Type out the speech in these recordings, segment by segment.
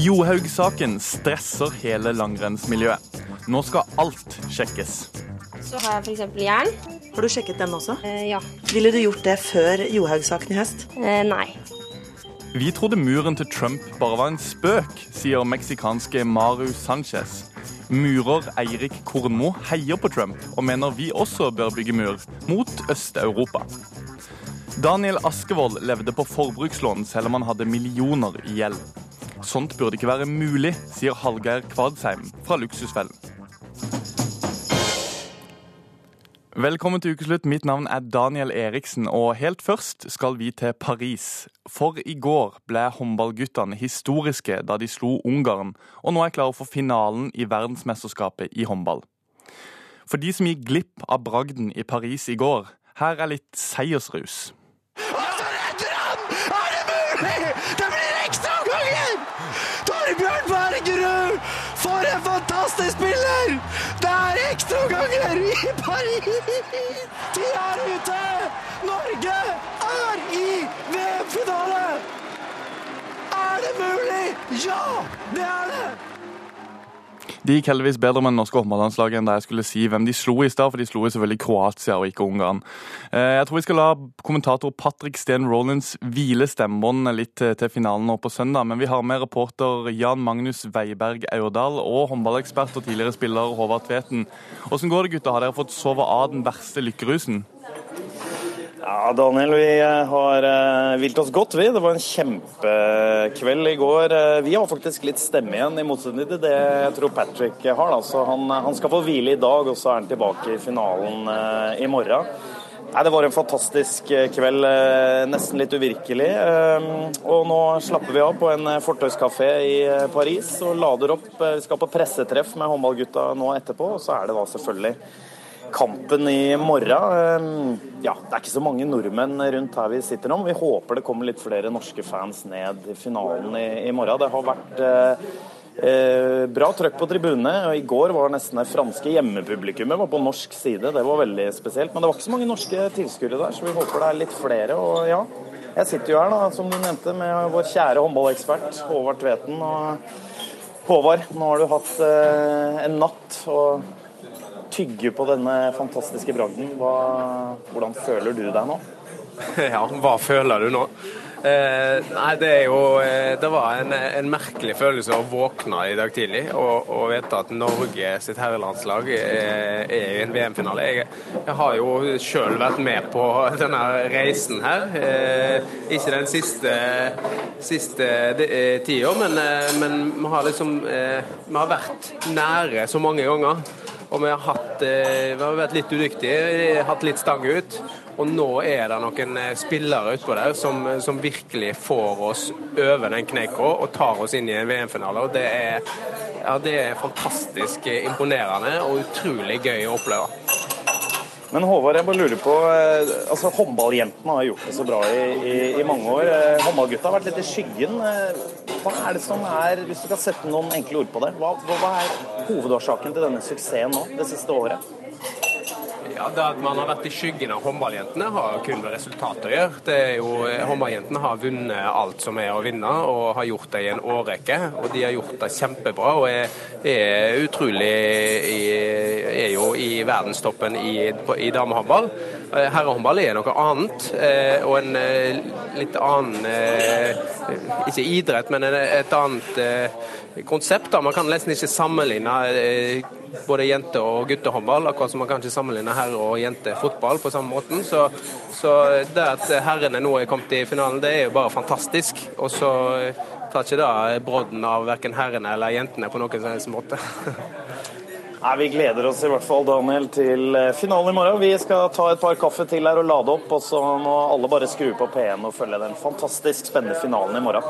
Johaug-saken stresser hele langrennsmiljøet. Nå skal alt sjekkes. Så har jeg f.eks. jern. Har du sjekket den også? Eh, ja. Ville du gjort det før Johaug-saken i høst? Eh, nei. Vi trodde muren til Trump bare var en spøk, sier meksikanske Maru Sanchez. Murer Eirik Kornmo heier på Trump og mener vi også bør bygge mur mot Øst-Europa. Daniel Askevold levde på forbrukslån selv om han hadde millioner i gjeld. Sånt burde ikke være mulig, sier Hallgeir Kvadsheim fra Luksusfellen. Velkommen til ukeslutt. Mitt navn er Daniel Eriksen, og helt først skal vi til Paris. For i går ble håndballguttene historiske da de slo Ungarn, og nå er klare for finalen i verdensmesterskapet i håndball. For de som gikk glipp av bragden i Paris i går, her er litt seiersrus. Og så redder han! Er det mulig?! Det blir ekstraomganger! Torbjørn Bergerud! For en fantastisk spiller! Det er ekstraomganger i Paris! De er ute! Norge er i VM-finale! Er det mulig? Ja, det er det! Det gikk heldigvis bedre med det norske håndballandslaget enn da jeg skulle si hvem de slo i stad, for de slo selvfølgelig Kroatia og ikke Ungarn. Eh, Jeg tror vi skal la kommentator Patrick Steen Rollins hvile stemmebåndene litt til finalen nå på søndag, men vi har med reporter Jan Magnus Weiberg Aurdal og håndballekspert og tidligere spiller Håvard Tveten. Åssen går det, gutter? Har dere fått sove av den verste lykkerusen? Ja, Daniel, vi eh, har vilt hvilt oss godt, vi. Det var en kjempekveld i går. Eh, vi har faktisk litt stemme igjen, i motsetning til det jeg tror Patrick har. Da. Han, han, skal få hvile i dag, og så er han tilbake i finalen i morgen. Nei, Det var en fantastisk kveld, nesten litt uvirkelig. Og nå slapper vi av på en fortauskafé i Paris og lader opp. Vi skal på pressetreff med håndballgutta nå etterpå, og så er det da selvfølgelig kampen i morgen. Ja, det er ikke så mange nordmenn rundt her vi sitter nå. men Vi håper det kommer litt flere norske fans ned i finalen i, i morgen. Det har vært eh, bra trøkk på tribunene. og I går var nesten det franske hjemmepublikummet var på norsk side. Det var veldig spesielt. Men det var ikke så mange norske tilskuere der, så vi håper det er litt flere. og ja, Jeg sitter jo her, da, som du nevnte, med vår kjære håndballekspert Håvard Tveten. og Håvard, nå har du hatt eh, en natt. og tygge på denne fantastiske bragden. Hva, hvordan føler du deg nå? Ja, hva føler du nå? Eh, nei, det er jo eh, Det var en, en, merkelig følelse å våkne i dag tidlig og, og vite at Norge sitt herrelandslag er, er i en VM-finale. Jeg, jeg, har jo sjøl vært med på denne reisen her. Eh, ikke den siste, siste eh, tida, men, eh, men vi har liksom Vi har vært nære så mange ganger. Og vi har, hatt, vi har vært litt udyktige, hatt litt stang ut. Og nå er det noen spillere utpå der som, som, virkelig får oss over den kneika og tar oss inn i en VM-finale. Og det er, ja, det er fantastisk imponerende og utrolig gøy å oppleve. Men Håvard, jeg bare lurer på, altså Håndballjentene har gjort det så bra i, i, i mange år. Håndballgutta har vært litt i skyggen. Hva er det som er, hvis du kan sette noen enkle ord på det, hva, hva er hovedårsaken til denne suksessen nå, det siste året? Ja, Det at man har vært i skyggen av håndballjentene, har kun med resultatet å gjøre. Det er jo, Håndballjentene har vunnet alt som er å vinne, og har gjort det i en årrekke. Og de har gjort det kjempebra og er, er utrolig er jo i verdenstoppen i, i damehåndball. Herrehåndball er noe annet, og en litt annen Ikke idrett, men et annet konsept. Man kan nesten ikke sammenligne både jente- og guttehåndball, akkurat som man kan ikke sammenligne herre- og jentefotball på samme måten. Så, så, det at herrene nå er kommet i finalen, det er jo bare fantastisk. Og så tar ikke det brodden av verken herrene eller jentene på noen som helst måte. Nei, Vi gleder oss i hvert fall Daniel, til finalen i morgen. Vi skal ta et par kaffe til her og lade opp, og så må alle bare skru på P1 og følge den fantastisk spennende finalen i morgen.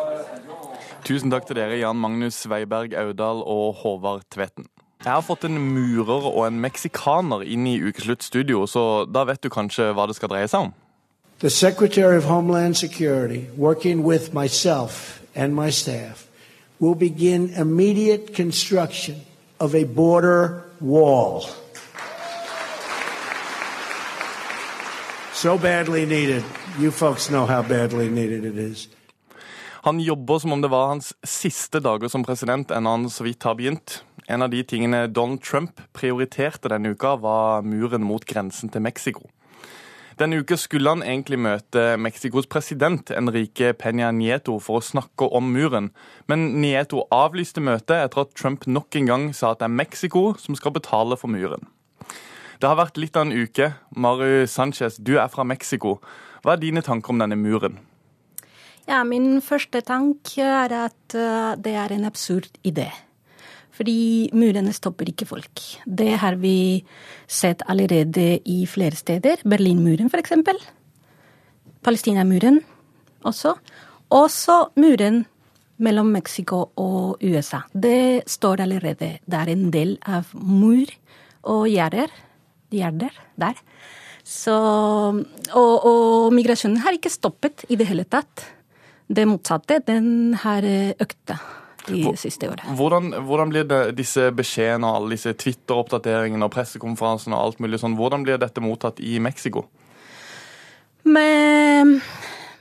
Tusen takk til dere, Jan Magnus Weiberg Audal og Håvard Tveten. Jeg har fått en murer og en meksikaner inn i Ukeslutt studio, så da vet du kanskje hva det skal dreie seg om? The Secretary of Homeland Security, working with myself and my staff, will begin immediate construction of a border wall. So badly needed. You folks know how badly needed it is. Han jobber som om det var hans siste dager som president, enn han så vidt har begynt. En av de tingene Donald Trump prioriterte denne uka, var muren mot grensen til Mexico. Denne uka skulle han egentlig møte Mexicos president Enrique Peña Nieto for å snakke om muren, men Nieto avlyste møtet etter at Trump nok en gang sa at det er Mexico som skal betale for muren. Det har vært litt av en uke. Maru Sanchez, du er fra Mexico. Hva er dine tanker om denne muren? Ja, Min første tanke er at uh, det er en absurd idé. Fordi murene stopper ikke folk. Det har vi sett allerede i flere steder. Berlinmuren, f.eks. Palestinamuren også. Også muren mellom Mexico og USA. Det står allerede. Det er en del av mur og gjerder gjerder der. Så, og, og, migrasjonen har ikke stoppet i det hele tatt. Det motsatte, den har økt de siste årene. Hvordan, hvordan, blir det, disse beskjedene og alle disse Twitter-oppdateringene og pressekonferansene og alt mulig sånn, hvordan blir dette mottatt i Mexico? Med,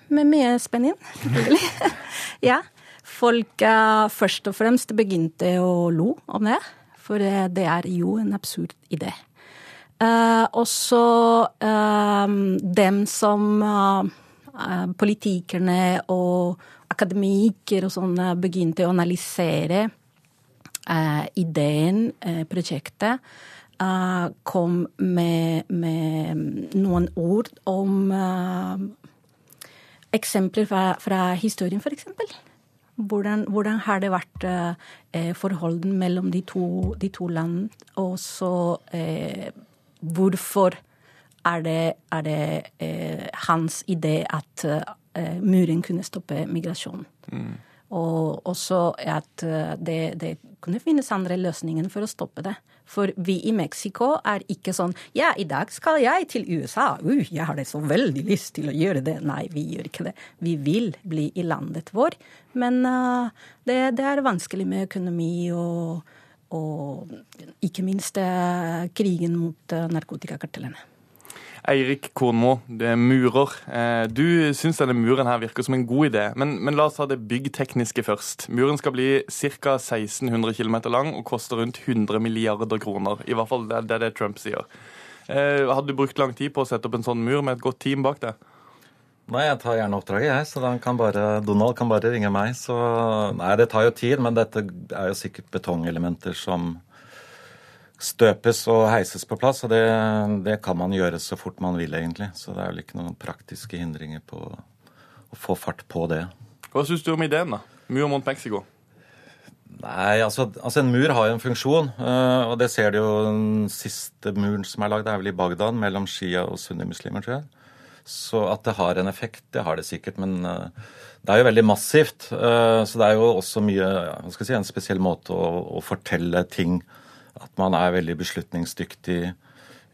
med mye spenning, selvfølgelig. ja. Folk først og fremst begynte å lo om det, for det er jo en absurd idé. Uh, og så uh, dem som uh, politikerne og akademikere og sånn begynte å analysere ideen, prosjektet, kom med, med, noen ord om eksempler fra, fra historien, f.eks. Hvordan, hvordan, har det vært eh, forholdet mellom de to, de to land? Og så eh, hvorfor er det, er det eh, hans idé at eh, muren kunne stoppe migrasjon. Mm. Og også at eh, det, det, kunne finnes andre løsninger for å stoppe det. For vi i Mexico er ikke sånn Ja, i dag skal jeg til USA. Uh, jeg har det så veldig lyst til å gjøre det. Nei, vi gjør ikke det. Vi vil bli i landet vår. Men uh, det, det, er vanskelig med økonomi og og ikke minst uh, krigen mot narkotikakartellene. Eirik Kornmo, det er murer. Eh, du syns denne muren her virker som en god idé, men, men la oss ta det byggtekniske først. Muren skal bli ca. 1600 km lang og koster rundt 100 milliarder kroner. I hvert fall det er det Trump sier. Hadde du brukt lang tid på å sette opp en sånn mur med et godt team bak det? Nei, jeg tar gjerne oppdraget, jeg. Så kan bare, Donald kan bare ringe meg. Så Nei, det tar jo tid, men dette er jo sikkert betongelementer som støpes og heises på plass. Og det, det kan man gjøre så fort man vil, egentlig. Så det er vel ikke noen praktiske hindringer på å få fart på det. Hva syns du om ideen, da? Mur mot Mexico? Nei, altså, altså, En mur har jo en funksjon, og det ser du jo den siste muren som er lagd, er vel i Bagdad, mellom shia og sunnimuslimer, tror jeg. Så at det har en effekt, det har det sikkert. Men uh, det er jo veldig massivt. Uh, så det er jo også mye hva skal jeg si, en spesiell måte å, å, fortelle ting At man er veldig beslutningsdyktig.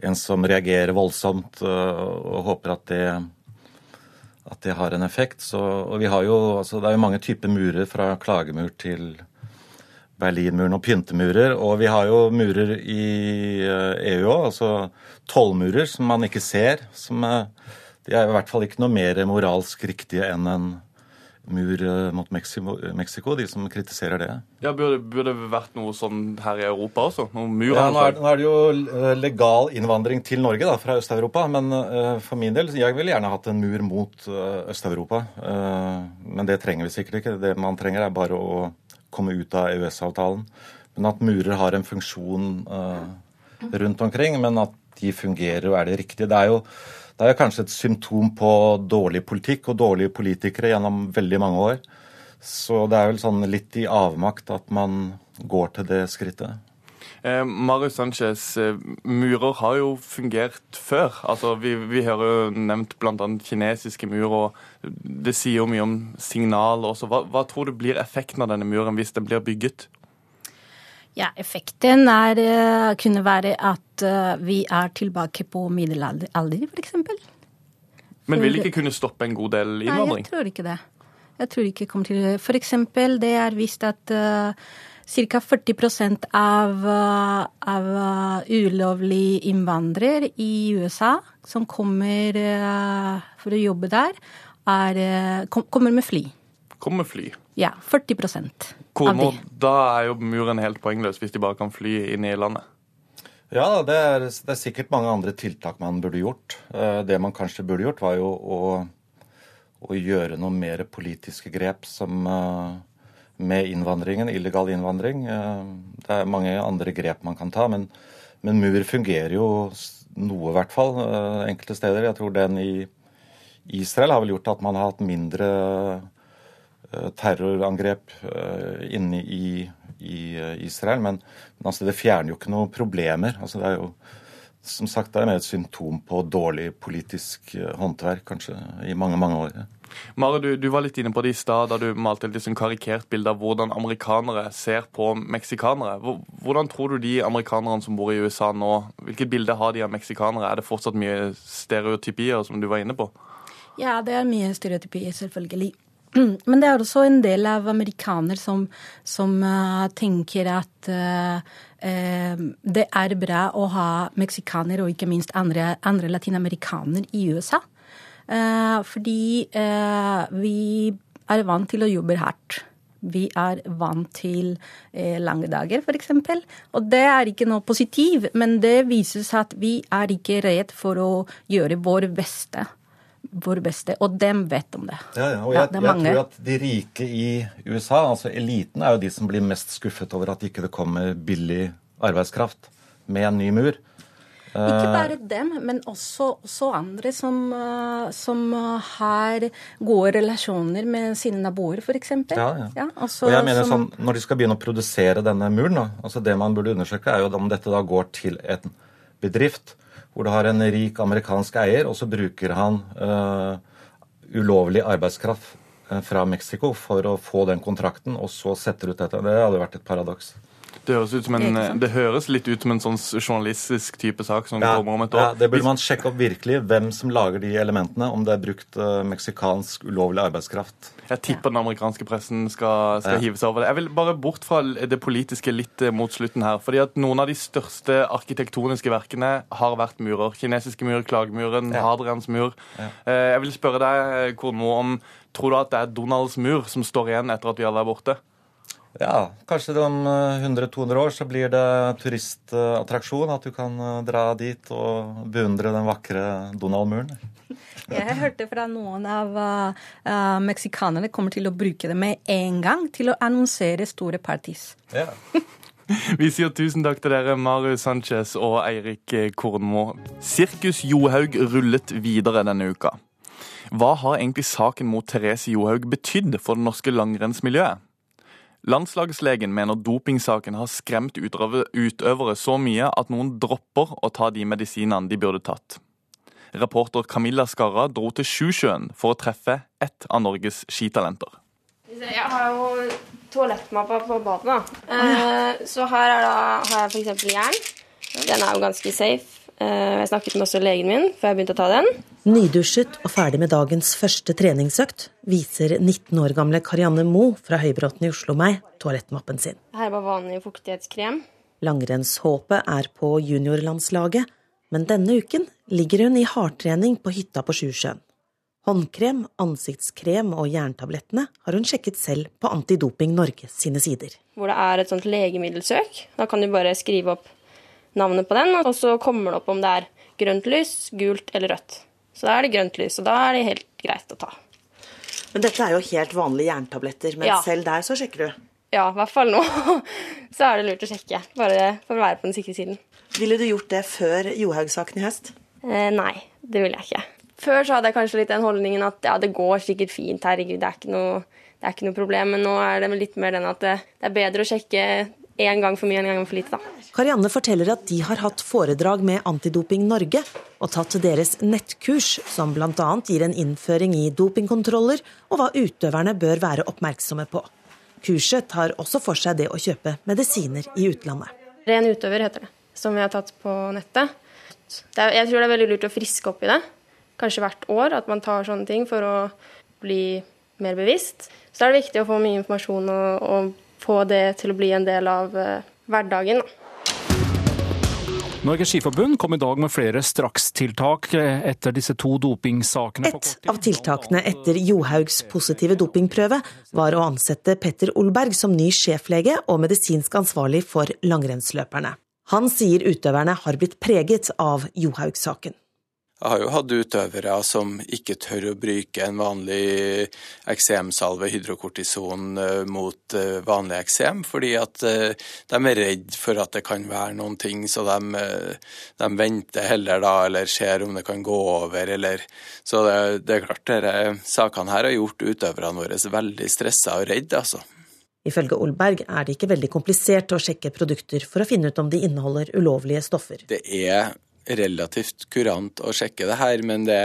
En som reagerer voldsomt uh, og håper at det, at det har en effekt. Så, og vi har jo, altså, det er jo mange typer murer, fra klagemur til Berlinmuren og pyntemurer. Og vi har jo murer i EU òg, altså tollmurer som man ikke ser. som de er i hvert fall ikke noe mer moralsk riktige enn en mur eh, mot Mexico, de som kritiserer det. Ja, Burde, det vært noe sånn her i Europa også? Noen mur? Ja, nå er, nå er, det jo eh, legal innvandring til Norge da, fra Øst-Europa. Men uh, for min del, jeg ville gjerne hatt en mur mot uh, Øst-Europa. Uh, men det trenger vi sikkert ikke. Det man trenger, er bare å komme ut av EØS-avtalen. Men at murer har en funksjon rundt omkring, men at de fungerer og er det riktige. Det er jo det er kanskje et symptom på dårlig politikk og dårlige politikere gjennom veldig mange år. Så det er vel sånn litt i avmakt at man går til det skrittet. Eh, Marius Sanchez, eh, murer har jo fungert før. Altså, vi, vi hører jo nevnt bl.a. kinesiske murer. og Det sier jo mye om signaler også. Hva, hva tror du blir effekten av denne muren hvis den blir bygget? Ja, Effekten er, eh, kunne være at eh, vi er tilbake på middelalder, f.eks. Men vil ikke kunne stoppe en god del innvandring? Nei, jeg tror ikke det. Jeg tror ikke kommer til det. For eksempel, det er vist at uh, ca. 40% av, uh, av uh, ulovlig innvandrere i USA som kommer uh, for å jobbe der, er, kom, kommer med fly. kommer med fly. Ja, 40 av de. da er jo muren helt poengløs hvis de bare kan fly inn i landet. Ja, det er, det er sikkert mange andre tiltak man burde gjort. Eh, Det man kanskje burde gjort, var jo å, å gjøre noen mer politiske grep som eh, med innvandringen, illegal innvandring. Eh, Det er mange andre grep man kan ta, men, men mur fungerer jo noe, i hvert fall, enkelte steder. Jeg tror den i Israel har vel gjort at man har hatt mindre terrorangrep eh, inne i, i eh, Israel. Men, men altså, det fjerner jo ikke noen problemer. Altså, det er jo som sagt det er mer et symptom på dårlig politisk eh, håndverk kanskje i mange, mange år. Mare, du, du var litt inne på det i stad da du malte et sånn karikert bilde av hvordan amerikanere ser på meksikanere. Hvordan tror du de amerikanerne som bor i USA nå, hvilket bilde har de av meksikanere? Er det fortsatt mye stereotypier, som du var inne på? Ja, det er mye stereotypier, selvfølgelig. Men det er også en del av amerikanere som, som uh, tenker at uh, uh, det er bra å ha meksikanere og ikke minst andre, andre latinamerikanere i USA. Fordi vi er vant til å jobbe hardt. Vi er vant til lange dager, f.eks. Og det er ikke noe positivt, men det viser seg at vi er ikke redd for å gjøre vår beste. Vår beste, og dem vet om det. Ja, ja, og Ja, jeg, det er jeg tror at de rike i USA, altså eliten, er jo de som blir mest skuffet over at ikke det kommer billig arbeidskraft med en ny mur. Ikke bare dem, men også, også andre som, eh, som eh, har gode relasjoner med sine naboer, f.eks. Ja, ja. også og jeg mener som- sånn, Når de skal begynne å produsere denne muren, da, altså det man burde undersøke, er jo om dette da går til en bedrift hvor du har en rik amerikansk eier, og så bruker han uh, ulovlig arbeidskraft øh, fra Mexico for å få den kontrakten, og så setter ut dette. Det hadde vært et paradoks. Det høres, ut som en, det høres litt ut som en sånn journalistisk type sak som Ja, kommer om et år. ja, det burde man sjekke opp virkelig, hvem som lager de elementene. Om det er brukt uh, meksikansk ulovlig arbeidskraft. Jeg tipper den amerikanske pressen skal, skal Ja. hive seg over det. Jeg vil bare bort fra det politiske litt eh, mot slutten her. fordi at Noen av de største arkitektoniske verkene har vært murer. Kinesiske mur, Klagemuren, Ja. Hadrians mur. Ja. Jeg vil spørre deg, Kornmo, om tror du at det er Donalds mur som står igjen etter at vi alle er borte? Ja, kanskje om øh, 100-200 år så blir det turistattraksjon. At du kan øh, dra dit og beundre den vakre Donald-muren. Jeg hørte fra noen av uh, meksikanerne kommer til å bruke det med en gang til å annonsere store parties. Ja. Vi sier tusen takk til dere, Marius Sanchez og Eirik Kornmo. Sirkus Johaug rullet videre denne uka. Hva har egentlig saken mot Therese Johaug betydd for det norske langrennsmiljøet? Landslagslegen mener dopingsaken har skremt utøvere, så mye at noen dropper å ta de medisinene de burde tatt. Reporter Camilla Skarra dro til Sjusjøen for å treffe ett av Norges skitalenter. Jeg har jo toalettmappa på badet, da. Eh, så her er da, har jeg f.eks. jern. Den er jo ganske safe. Eh, jeg snakket med også legen min før jeg begynte å ta den. Nydusjet og ferdig med dagens første treningsøkt viser 19 år gamle Karianne Moe fra Høybråten i Oslo meg toalettmappen sin. Her er bare vanlig fuktighetskrem. Langrennshåpet er på juniorlandslaget, men denne uken ligger hun i hardtrening på hytta på Sjusjøen. Håndkrem, ansiktskrem og jerntablettene har hun sjekket selv på Antidoping Norge sine sider. Hvor det er et sånt legemiddelsøk. Da kan du bare skrive opp navnet på den, og så kommer det opp om det er grønt lys, gult eller rødt. Så da er det grønt lys, og da er det helt greit å ta. Men dette er jo helt vanlige jerntabletter, men Ja. selv der så sjekker du. Ja, i hvert fall nå. Så er det lurt å sjekke, bare for å være på den sikre siden. Ville du gjort det før Johaug-saken i høst? Eh, nei, det ville jeg ikke. Før så hadde jeg kanskje litt den holdningen at ja, det går sikkert fint, herregud, det er ikke noe, det er ikke noe problem. Men nå er det litt mer den at det, det er bedre å sjekke én gang for mye en gang for lite, da. Karianne forteller at de har hatt foredrag med Antidoping Norge og tatt deres nettkurs, som bl.a. gir en innføring i dopingkontroller og hva utøverne bør være oppmerksomme på. Kurset tar også for seg det å kjøpe medisiner i utlandet. Ren utøver heter det, som vi har tatt på nettet. Jeg tror det er veldig lurt å friske opp i det. Kanskje hvert år at man tar sånne ting for å bli mer bevisst. Så er det viktig å få mye informasjon og, og få det til å bli en del av eh, hverdagen. Da. Norges Skiforbund kom i dag med flere strakstiltak etter disse to dopingsakene. Et av tiltakene etter Johaugs positive dopingprøve var å ansette Petter Olberg som ny sjeflege og medisinsk ansvarlig for langrennsløperne. Han sier utøverne har blitt preget av Johaug-saken. Jeg har jo hatt utøvere som ikke tør å bruke en vanlig eksemsalve, hydrokortison, eh, mot eh, vanlig eksem, fordi at eh, de er redd for at det kan være noen ting, så de, de venter heller da, eller ser om det kan gå over, eller Så det, det er klart, disse sakene her har gjort utøverne våre veldig stressa og redde, altså. Ifølge Olberg er det ikke veldig komplisert å sjekke produkter for å finne ut om de inneholder ulovlige stoffer. Det er relativt kurant å sjekke det her, men det,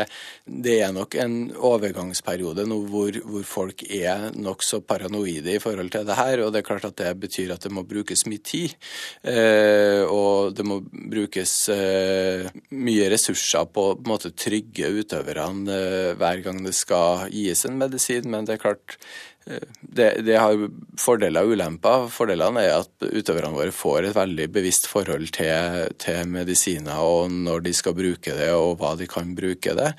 det er nok en overgangsperiode nå hvor, hvor folk er nokså paranoide i forhold til det her. Og det er klart at det betyr at det må brukes mye tid. Eh, og det må brukes eh, mye ressurser på å trygge utøverne eh, hver gang det skal gis en medisin. Men det er klart det, det, har fordeler og ulemper. Fordelene er at utøverne våre får et veldig bevisst forhold til, til, medisiner og når de skal bruke det og hva de kan bruke det.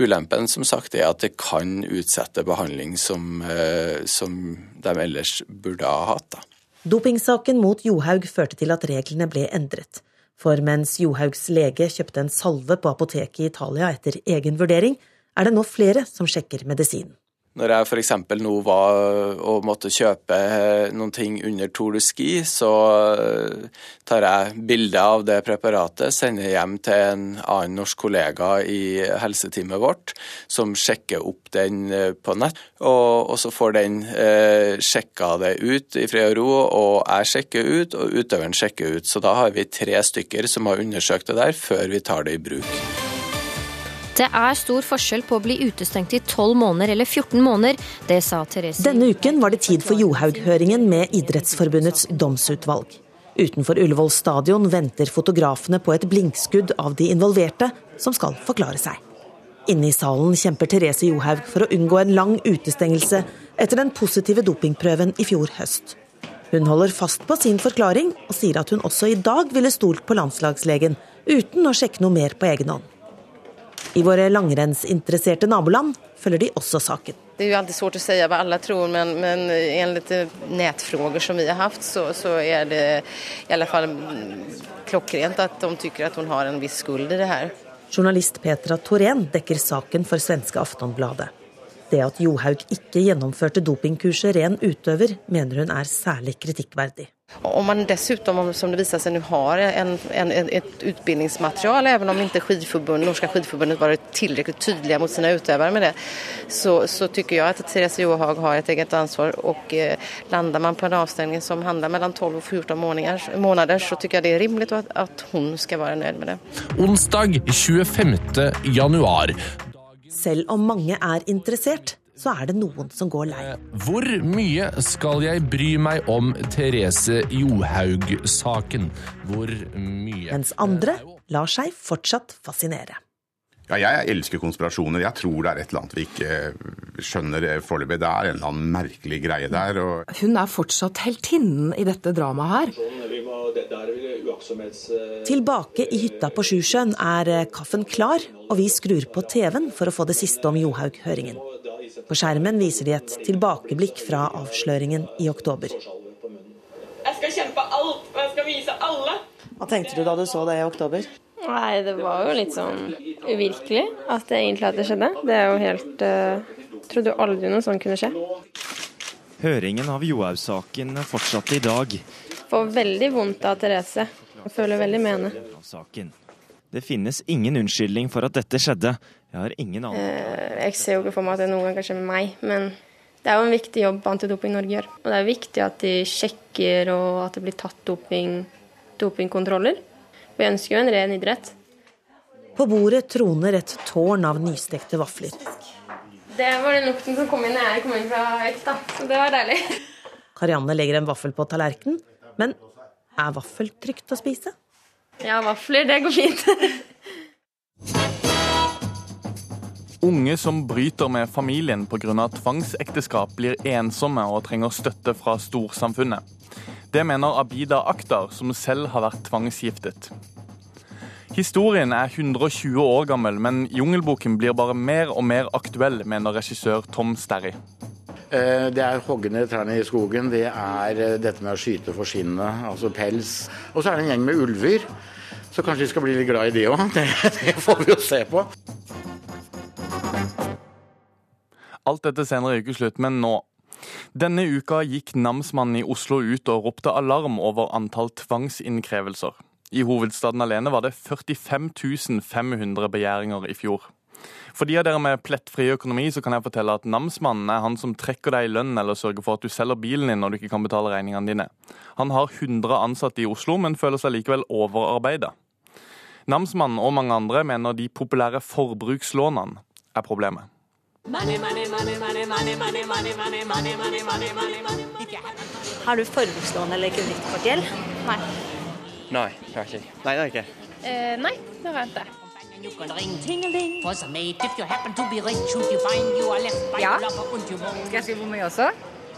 Ulempen som sagt er at det kan utsette behandling som, eh, som de ellers burde ha hatt. Da. Dopingsaken mot Johaug førte til at reglene ble endret. For mens Johaugs lege kjøpte en salve på apoteket i Italia etter egen vurdering, er det nå flere som sjekker medisinen. Når jeg f.eks. nå var og måtte kjøpe eh, noen ting under Tour de Ski, så eh, tar jeg bilde av det preparatet, sender hjem til en annen norsk kollega i helseteamet vårt, som sjekker opp den eh, på nett. Og, og så får den eh, sjekka det ut i fred og ro, og jeg sjekker ut, og utøveren sjekker ut. Så da har vi tre stykker som har undersøkt det der, før vi tar det i bruk. Det er stor forskjell på å bli utestengt i 12 måneder eller 14 måneder. Det sa Therese Denne uken var det tid for Johaug-høringen med Idrettsforbundets domsutvalg. Utenfor Ullevål stadion venter fotografene på et blinkskudd av de involverte, som skal forklare seg. Inne i salen kjemper Therese Johaug for å unngå en lang utestengelse etter den positive dopingprøven i fjor høst. Hun holder fast på sin forklaring, og sier at hun også i dag ville stolt på landslagslegen, uten å sjekke noe mer på egen hånd. I våre langrennsinteresserte naboland følger de også saken. Det er jo alltid svårt å si hva alle tror, men, men enligt nettspørsmål som vi har hatt, så, så er det i alle fall klokkrent at de syns at hun har en viss skuld i det her. Journalist Petra Torén dekker saken for svenske Aftonbladet. Det at Johaug ikke gjennomførte dopingkurset ren utøver, mener hun er særlig kritikkverdig. Om man dessutom, som det viser seg nu, har en, en, et utbildningsmaterial, även om ikke Norske norska skidforbundet varit tillräckligt tydliga mot sine utøvere med det, så, så tycker jeg at Therese Johaug har et eget ansvar. Og eh, lander man på en avstängning som handler mellom 12 og 14 måneder, måneder så tycker jeg det er rimelig at, at hun skal være nøyd med det. Onsdag 25. januar. Selv om mange er interessert, så er det noen som går lei. Hvor mye skal jeg bry meg om Therese Johaug-saken? Hvor mye Mens andre lar seg fortsatt fascinere. Ja, jeg elsker konspirasjoner. Jeg tror det er et eller annet vi ikke skjønner foreløpig. Det er en eller annen merkelig greie der. Og... Hun er fortsatt heltinnen i dette dramaet her. Tilbake i hytta på Sjusjøen er kaffen klar, og vi skrur på TV-en for å få det siste om Johaug-høringen. På skjermen viser de et tilbakeblikk fra avsløringen i oktober. Jeg skal kjempe alt, og jeg skal vise alle. Hva tenkte du da du så det i oktober? Nei, det var jo litt sånn uvirkelig at det egentlig at det skjedde. Det er jo helt uh, Trodde jo aldri noe sånt kunne skje. Høringen av Johaug-saken fortsatte i dag. Får veldig vondt av Therese. Jeg føler veldig med henne. Det finnes ingen unnskyldning for at dette skjedde. Jeg har ingen annen eh, Jeg ser jo ikke for meg at det noen gang kan skje med meg, men det er jo en viktig jobb Antidoping Norge gjør. Og det er viktig at de sjekker og at det blir tatt doping, dopingkontroller. Vi ønsker jo en ren idrett. På bordet troner et tårn av nystekte vafler. Det var den lukten som kom inn når jeg kom inn fra økta, så det var deilig. Karianne legger en vaffel på tallerkenen, men er vaffel trygt å spise? Ja, vafler, det går fint. Unge som bryter med familien pga. tvangsekteskap, blir ensomme og trenger støtte fra storsamfunnet. Det mener Abida Akhtar, som selv har vært tvangsgiftet. Historien er 120 år gammel, men Jungelboken blir bare mer og mer aktuell, mener regissør Tom Sterry. Eh, det er hoggende trærne i skogen, det er eh, dette med å skyte for skinnet, altså pels. Og så er det en gjeng med ulver, så kanskje vi skal bli litt glad i de òg. Det, det får vi jo se på. Alt dette senere i ukeslutt, men nå. Denne uka gikk namsmannen i Oslo ut og ropte alarm over antall tvangsinnkrevelser. I hovedstaden alene var det 45 500 begjæringer i fjor. For de av dere med plettfri økonomi så kan jeg fortelle at namsmannen er han som trekker deg i lønn eller sørger for at du selger bilen din når du ikke kan betale regningene dine. Han har 100 ansatte i Oslo, men føler seg likevel overarbeida. Namsmannen og mange andre mener de populære forbrukslånene er problemet. Har du forbrukslån eller kredittkortgjeld? Nei. Nei, det har ikke. Nei, det har jeg ikke. Eh, nei, det har jeg ikke. Ja. Skal jeg si hvor mye også?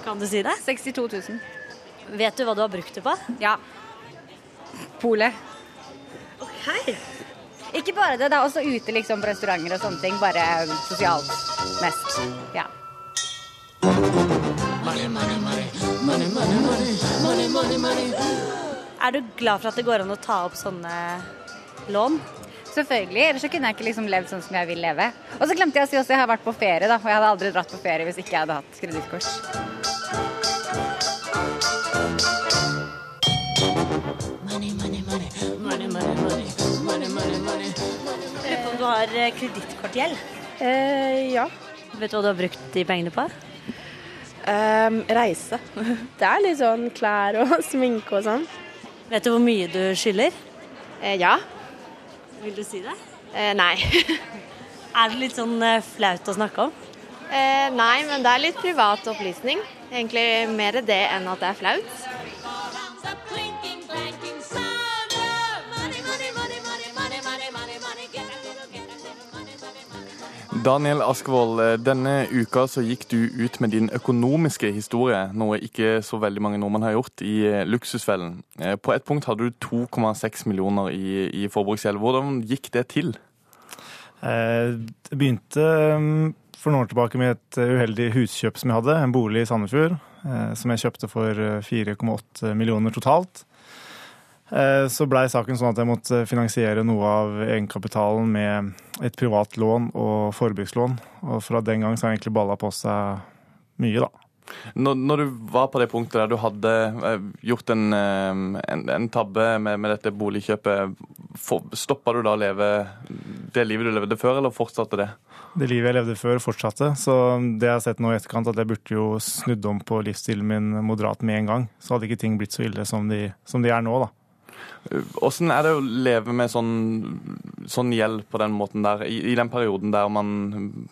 Kan du si det? 62 000. Vet du hva du har brukt det på? Ja. Polet. Ok. Ikke bare det, det er også ute liksom, på restauranter og sånne ting. Bare sosialt mest. Ja. Er du glad for at det går an å ta opp sånne lån? Selvfølgelig, ellers så kunne jeg ikke liksom levd sånn som jeg vil leve. Og så glemte jeg å si også jeg har vært på ferie, da. Og jeg hadde aldri dratt på ferie hvis ikke jeg hadde hatt kredittkort. Lurer på om du har eh, kredittkortgjeld? Eh, ja. Vet du hva du har brukt de pengene på? Eh, reise. Det er litt sånn klær og sminke og sånn. Vet du hvor mye du skylder? Eh, ja. Vil du si det? Eh, nei. Er det litt sånn eh, flaut å snakke om? Eh, nei, men det er litt privat opplysning. Egentlig mer det enn at det er flaut. Daniel Askvold, eh, denne uka så gikk du ut med din økonomiske historie, noe ikke så veldig mange nordmenn har gjort, i eh, Luksusfellen. Eh, På et punkt hadde du 2,6 millioner i, i forbruksgjeld. Hvordan gikk det til? Det begynte mm, for noen år tilbake med et uheldig huskjøp som jeg hadde, en bolig i Sandefjord, som jeg kjøpte for eh, 4,8 millioner totalt. Eh, Så blei saken sånn at jeg måtte finansiere noe av egenkapitalen med et privat lån og forbrukslån. Og fra den gang så har jeg egentlig balla på seg mye, da. Når, når du var på det punktet der du hadde eh, gjort en, eh, en, en tabbe med, med dette boligkjøpet, stoppa du da å leve det livet du levde før, eller fortsatte det? Det livet jeg levde før, fortsatte. Så det jeg har sett nå i etterkant, at jeg burde jo snudd om på livsstilen min moderat med en gang. Så hadde ikke ting blitt så ille som de, som de er nå, da. Åssen er det å leve med sånn, sånn gjeld på den måten der, i, i den perioden der, man,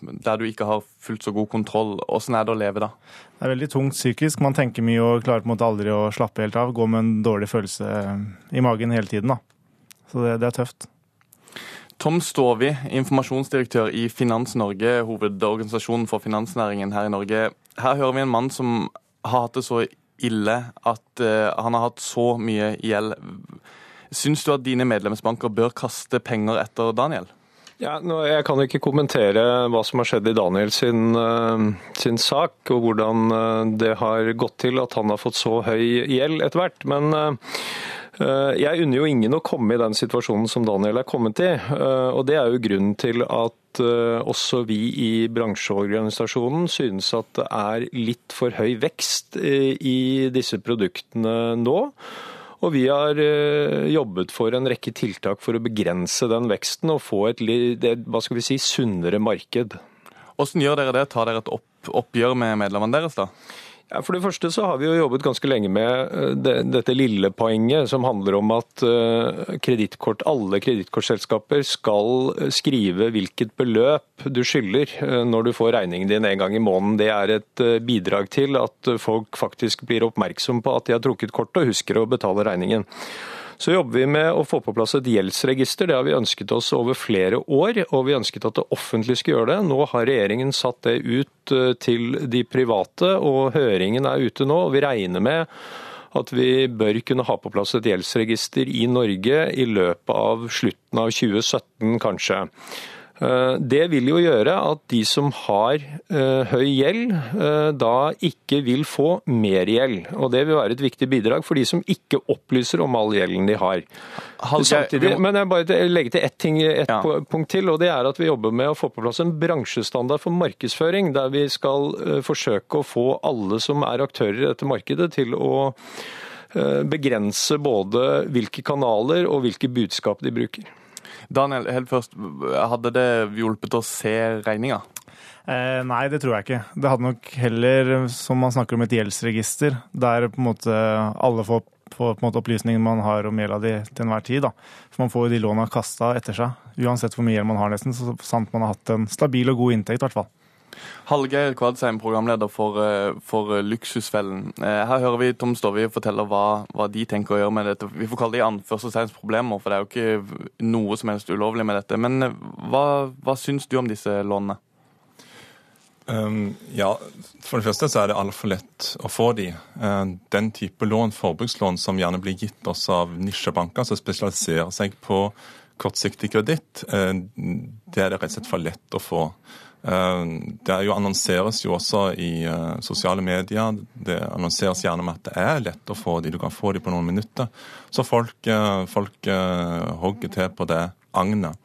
der du ikke har fullt så god kontroll? Åssen er det å leve da? Det er veldig tungt psykisk. Man tenker mye og klarer på en måte aldri å slappe helt av. Gå med en dårlig følelse i magen hele tiden, da. Så det, det er tøft. Tom Stovi, informasjonsdirektør i Finans Norge, hovedorganisasjonen for finansnæringen her i Norge. Her hører vi en mann som har hatt det så ille at eh, han har hatt så mye gjeld. Syns du at dine medlemsbanker bør kaste penger etter Daniel? Ja, nå, jeg kan ikke kommentere hva som har skjedd i Daniel sin, eh, sin sak, og hvordan eh, det har gått til at han har fått så høy gjeld etter hvert. Men jeg unner jo ingen å komme i den situasjonen som Daniel er kommet i. Og det er jo grunnen til at eh, også vi i bransjeorganisasjonen synes at det er litt for høy vekst eh, i disse produktene nå. Og vi har eh, jobbet for en rekke tiltak for å begrense den veksten og få et hva skal vi si, sunnere marked. Hvordan gjør dere det? Tar dere et opp, oppgjør med medlemmene deres, da? Ja, For det første så har vi jo jobbet ganske lenge med eh, det, dette lille poenget som handler om at kreditkort, alle kredittkortselskaper skal eh, skrive hvilket beløp du skylder eh, når du får regningen din en gang i måneden. Det er et eh, bidrag til at eh, folk faktisk blir oppmerksom på at de har trukket kortet og husker å betale regningen. Så jobber vi med å få på plass et gjeldsregister. Det har vi ønsket oss over flere år, og vi ønsket at det offentlige skulle gjøre det. Nå har regjeringen satt det ut eh, til de private, og høringen er ute nå. og Vi regner med at vi bør kunne ha på plass et gjeldsregister i Norge i løpet av slutten av 2017, kanskje. Eh, Det vil jo gjøre at de som har eh, høy gjeld, eh, da ikke vil få mer gjeld. Og det vil være et viktig bidrag for de som ikke opplyser om all gjelden de har. Samtidig, men jeg bare legger til ett ting, et ja. punkt til, og det er at vi jobber med å få på plass en bransjestandard for markedsføring, der vi skal forsøke å få alle som er aktører i dette markedet til å begrense både hvilke kanaler og hvilke budskap de bruker. Daniel, helt først, hadde det hjulpet å se regninga? Eh, nei, det tror jeg ikke. Det hadde nok heller, som man snakker om, et gjeldsregister, der på en måte alle får, på en måte opplysninger man har om gjelda di til enhver tid. Da. For man får jo de låna kasta etter seg, uansett hvor mye gjeld man har, nesten. Så sant man har hatt en stabil og god inntekt, i hvert fall. Hallgeir Kvadsheim, programleder for, eh, for Luksusfellen. Eh, Her hører vi Tom Stove fortelle hva, hva de tenker å gjøre med dette. Vi får kalle det i anførselstegnsproblemer, for det er jo ikke noe som helst ulovlig med dette. Men eh, hva, hva syns du om disse lånene? Um, ja, For det første så er det altfor lett å få de. Uh, den type lån, forbrukslån som gjerne blir gitt oss av nisjebanker som spesialiserer seg på kortsiktig kreditt, uh, det er det rett og slett for lett å få. Uh, det jo annonseres jo også i uh, sosiale medier. Det annonseres gjerne med at det er lett å få de. Du kan få de på noen minutter. Så folk, uh, folk hogger til på det agnet.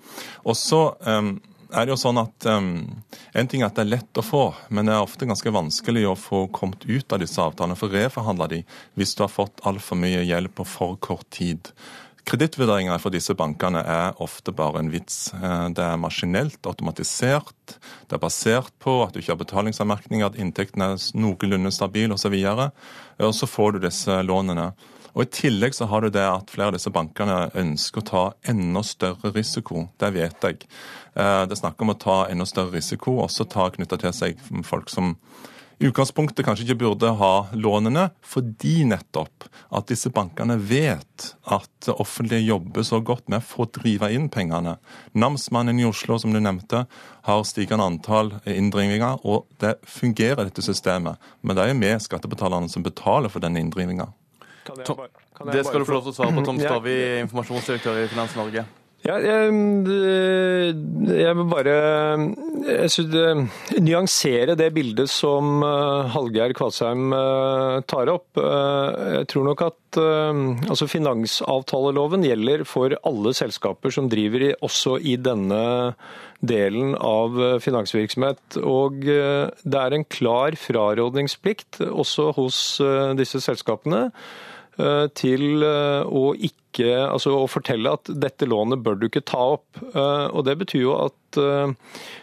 Og så er det jo sånn at En ting er at det er lett å få, men det er ofte ganske vanskelig å få kommet ut av disse avtalene. For reforhandle de hvis du har fått altfor mye hjelp på for kort tid. Kredittvurderinger for disse bankene er ofte bare en vits. Eh, Det er maskinelt, automatisert. Det er basert på at du ikke har betalingsanmerkninger, at inntekten er noenlunde stabil osv. Og, og så får du disse lånene. Og I tillegg så har du det at flere av disse bankene ønsker å ta enda større risiko. Det vet jeg. Eh, Det er snakk om å ta enda større risiko, også ta knytta til seg folk som utgangspunktet kanskje ikke burde ha lånene, fordi nettopp at disse bankene vet at det offentlige jobber så godt med å få drive inn pengene. Namsmannen i Oslo, som du nevnte, har stigende antall inndrivinger, og det fungerer, dette systemet. Men det er jo vi skattebetalerne som betaler for denne inndrivinga. Det skal du få lov til å svare på, Tom Stavi, informasjonsdirektør i Finans Norge. Ja, jeg, jeg vil bare jeg synes, nyansere det bildet som eh, Hallgeir Kvadsheim eh, tar opp. Eh, Jeg tror nok at eh, altså finansavtaleloven gjelder for alle selskaper som driver i, også i denne delen av eh, finansvirksomhet. Og eh, det er en klar frarådningsplikt også hos eh, disse selskapene eh, til eh, å ikke altså å fortelle at dette lånet bør du ikke ta opp. Eh, Og Det betyr jo at eh,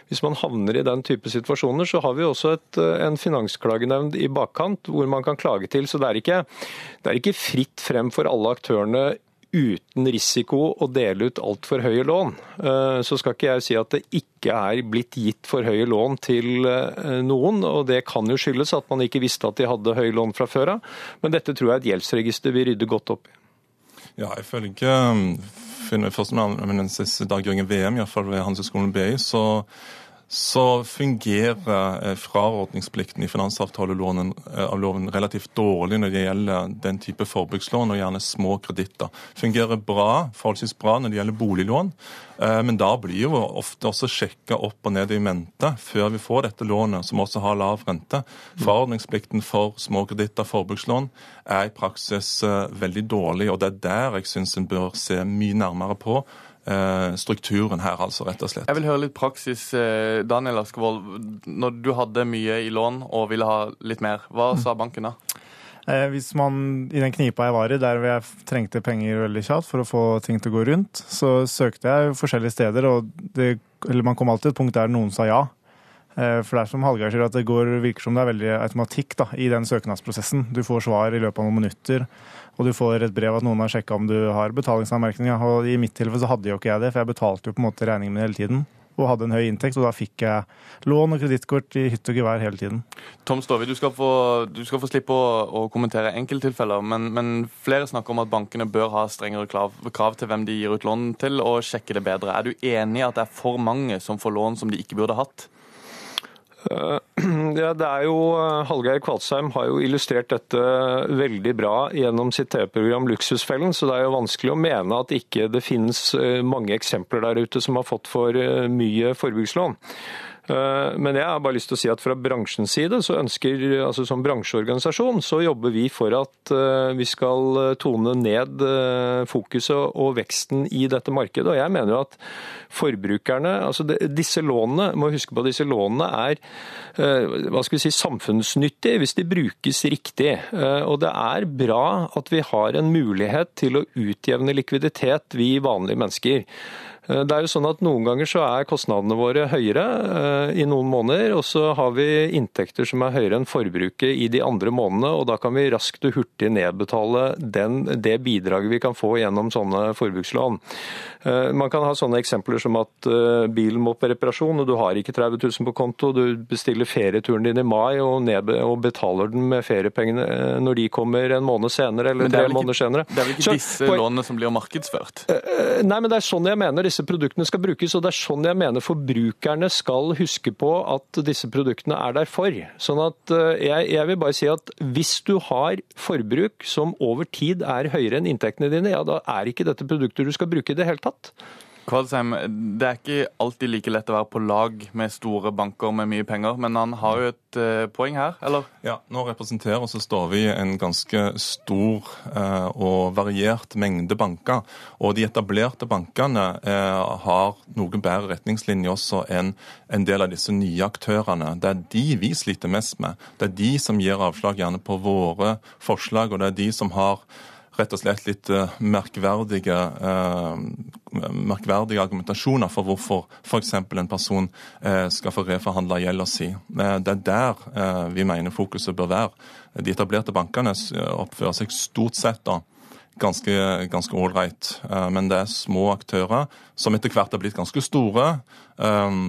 hvis man havner i den type situasjoner, så har vi også et, eh, en finansklagenemnd i bakkant hvor man kan klage til. Så det er ikke, det er ikke fritt frem for alle aktørene uten risiko å dele ut altfor høye lån. Så skal ikke jeg si at det ikke er blitt gitt for høye lån til noen, og det kan jo skyldes at man ikke visste at de hadde høye lån fra før av. Men dette tror jeg et gjeldsregister vil rydde godt opp i. Ja, ifølge um, førsteamanuensis Dag Jørgen VM, iallfall ved Handelshøyskolen BI, så, så fungerer eh, frarådningsplikten i finansavtaleloven eh, relativt dårlig når det gjelder den type forbrukslån og gjerne små kreditter. Fungerer bra, forholdsvis bra når det gjelder boliglån, eh, men da blir jo ofte også sjekka opp og ned i mente før vi får dette lånet, som også har lav rente. Fraordningsplikten for små kreditter, forbrukslån, er i praksis veldig dårlig, og det er der jeg syns en bør se mye nærmere på strukturen her, altså, rett og slett. Jeg vil høre litt praksis. eh, Daniel Askevold, når du hadde mye i lån og ville ha litt mer, hva sa banken da? Eh, Hvis man i den knipa jeg var i, der jeg trengte penger veldig kjapt for å få ting til å gå rundt, så søkte jeg forskjellige steder, og det, eller man kom alltid til et punkt der noen sa ja. Eh, For det er som Hallgeir sier, at det går, virker som det er veldig automatikk da, i den søknadsprosessen. Du får svar i løpet av noen minutter, og du får et brev at noen har sjekka om du har betalingsanmerkninger. Og i mitt tilfelle så hadde jo ikke jeg det, for jeg betalte jo på en måte regningen min hele tiden. Og hadde en høy inntekt, og da fikk jeg lån og kredittkort i hytt og gevær hele tiden. Tom Stovi, du skal få, du skal få slippe å, å kommentere enkelttilfeller, men, men flere snakker om at bankene bør ha strengere krav, krav til hvem de gir ut lån til, og sjekke det bedre. Er du enig i at det er for mange som får lån som de ikke burde hatt? Uh, ja, det er jo, Hallgeir Kvadsheim har jo illustrert dette veldig bra gjennom sitt TV-program Luksusfellen, så det er jo vanskelig å mene at ikke det finnes mange eksempler der ute som har fått for mye forbrukslån. Eh, men jeg har bare lyst til å si at fra bransjens side, så ønsker, altså som bransjeorganisasjon, så jobber vi for at eh, vi skal eh, tone ned fokuset og veksten i dette markedet. Og jeg mener jo at forbrukerne, altså disse lånene, må huske på at disse lånene er hva skal vi si, samfunnsnyttige hvis de brukes riktig. Og det er bra at vi har en mulighet til å utjevne likviditet, vi vanlige mennesker. Eh, det er jo sånn at Noen ganger så er kostnadene våre høyere eh, i noen måneder, og så har vi inntekter som er høyere enn forbruket i de andre månedene. og Da kan vi raskt og hurtig nedbetale den, det bidraget vi kan få gjennom sånne forbrukslån. Eh, man kan ha sånne eksempler som at bilen må på reparasjon, og du har ikke 30 000 på konto. Du bestiller ferieturen din i mai og, ned, og betaler den med feriepengene når de kommer en måned senere eller tre ikke, måneder senere. Det er vel ikke så, disse lånene som blir markedsført? Nei, men det er sånn jeg mener disse produktene skal brukes. og Det er sånn jeg mener forbrukerne skal huske på at disse produktene er der for. Sånn at eh, jeg, jeg vil bare si at hvis du har forbruk som over tid er høyere enn inntektene dine, ja da er ikke dette produkter du skal bruke i det hele tatt. Kvadsheim, det er ikke alltid like lett å være på lag med store banker med mye penger, men han har jo et uh, poeng her, eller? Ja, nå representerer så står vi en ganske stor uh, og variert mengde banker. Og de etablerte bankene uh, har noen bedre retningslinjer også enn en del av disse nye aktørene. Det er de vi sliter mest med. Det er de som gir avslag gjerne på våre forslag, og det er de som har rett og slett litt eh, merkverdige, eh, merkverdige argumentasjoner for hvorfor f.eks. en person eh, skal få reforhandla gjelda si. Det er der vi mener fokuset bør være. De etablerte bankene oppfører seg stort sett da ganske ganske ålreit. Men det er små aktører som etter hvert har blitt ganske store.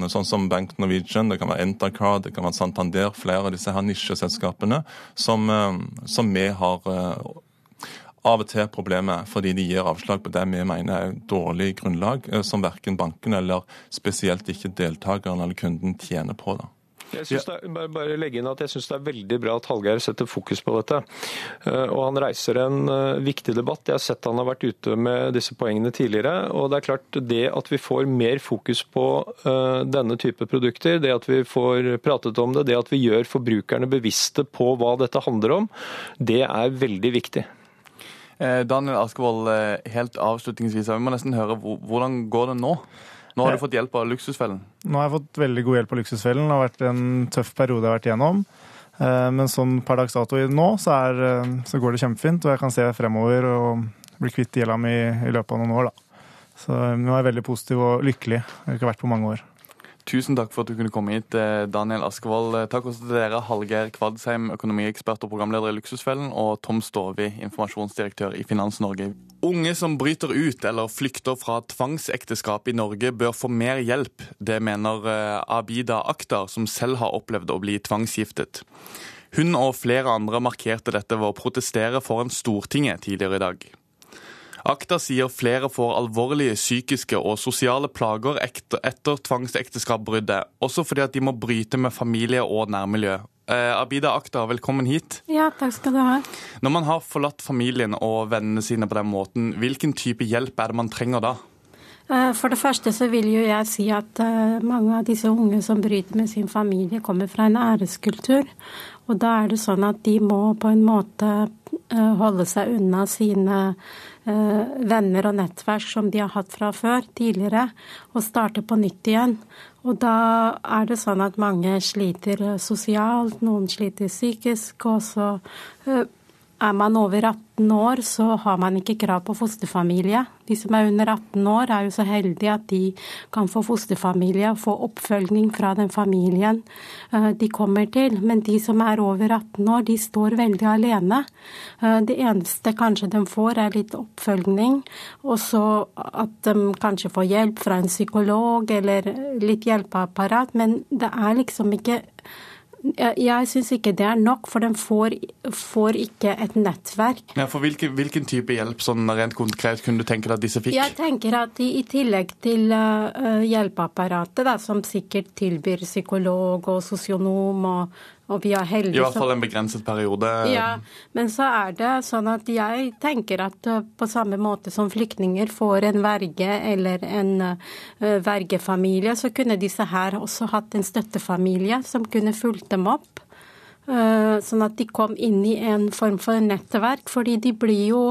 Sånn som Bank Norwegian, det kan være Entercard, det kan være Santander. Flere av disse her nisjeselskapene som, som vi har av og til problemet fordi de gir avslag på det vi mener er dårlig grunnlag, eh, som verken banken eller spesielt ikke deltakeren eller kunden tjener på. da. Jeg synes det er, bare legge inn at jeg syns det er veldig bra at Hallgeir setter fokus på dette. Eh, og Han reiser en eh, viktig debatt. Jeg har sett han har vært ute med disse poengene tidligere. og Det er klart det at vi får mer fokus på denne type produkter, det at vi får pratet om det, det at vi gjør forbrukerne bevisste på hva dette handler om, det er veldig viktig. Eh, Daniel Askevold, eh, helt avslutningsvis, vi må nesten høre hvordan går det nå? Nå har du fått hjelp av Luksusfellen? Nå har jeg fått veldig god hjelp av Luksusfellen. Det har vært en tøff periode jeg har vært igjennom. Eh, men sånn per dags dato nå, så, er, så, går det kjempefint. Og jeg kan se fremover og bli kvitt gjelda mi i løpet av noen år. Da. Så nå er jeg veldig positiv og lykkelig. Jeg har ikke vært på mange år. Tusen takk for at du kunne komme hit, eh, Daniel Askevold. Eh, takk også til dere, Hallgeir Kvadsheim, økonomiekspert og programleder i Luksusfellen, og Tom Stovi, informasjonsdirektør i Finans Norge. Unge som bryter ut eller flykter fra tvangsekteskap i Norge, bør få mer hjelp. Det mener eh, Abida Akhtar, som selv har opplevd å bli tvangsgiftet. Hun og flere andre markerte dette ved å protestere foran Stortinget tidligere i dag. Akta sier flere får alvorlige psykiske og sosiale plager etter, tvangsekteskapsbruddet, også fordi at de må bryte med familie og nærmiljø. Eh, Abida Akta, velkommen hit. Ja, takk skal du ha. Når man har forlatt familien og vennene sine på den måten, hvilken type hjelp er det man trenger da? Eh, for det første så vil jo jeg si at eh, mange av disse unge som bryter med sin familie, kommer fra en æreskultur. Og da er det sånn at de må på en måte eh, holde seg unna sine venner og nettverk som de har hatt fra før, tidligere, og starte på nytt igjen. Og da er det sånn at mange sliter eh, sosialt, noen sliter psykisk, og så eh, er man over 18 år, så har man ikke krav på fosterfamilie. De som er under 18 år, er jo så heldige at de kan få fosterfamilie og få oppfølging fra den familien eh, de kommer til. Men de som er over 18 år, de står veldig alene. Eh, det eneste kanskje de får, er litt oppfølging, og så at de kanskje får hjelp fra en psykolog eller litt hjelpeapparat. Men det er liksom ikke Jeg, jeg syns ikke det er nok, for den får, får ikke et nettverk. Ja, for hvilken, hvilken, type hjelp sånn rent konkret kunne du tenke deg at disse fikk? Jeg tenker at i, i tillegg til uh, hjelpeapparatet, da, som sikkert tilbyr psykolog og sosionom og, og vi er heldige I hvert fall en begrenset periode. Ja, men så er det sånn at jeg tenker at uh, på samme måte som flyktninger får en verge eller en uh, vergefamilie, så kunne disse her også hatt en støttefamilie som kunne fulgt dem opp. Eh, sånn at de kom inn i en form for nettverk. Fordi de blir jo,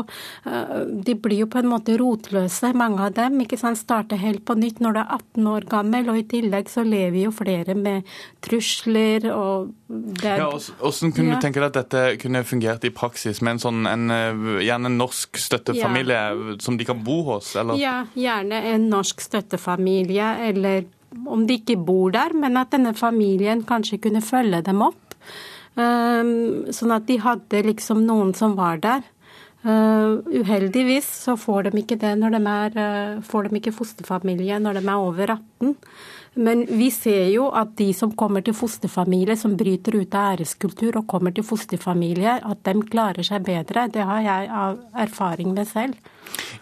eh, de blir jo på en måte rotløse, mange av dem. ikke sant, Starter helt på nytt når du er 18 år gammel, og i tillegg så lever jo flere med trusler og det, ja, Hvordan kunne ja. du tenke deg at dette kunne fungert i praksis, med en sånn en, eh, gjerne en norsk støttefamilie ja. som de kan bo hos? Eller? Ja, gjerne en norsk støttefamilie, eller om de ikke bor der, men at denne familien kanskje kunne følge dem opp. Ehm, sånn at de hadde liksom noen som var der. Uh, uheldigvis så får de ikke det når de er, uh, får de ikke fosterfamilie når de er over 18. Men vi ser jo at de som kommer til fosterfamilie, som bryter ut av æreskultur og kommer til fosterfamilie, at de klarer seg bedre. Det har jeg av erfaring med selv.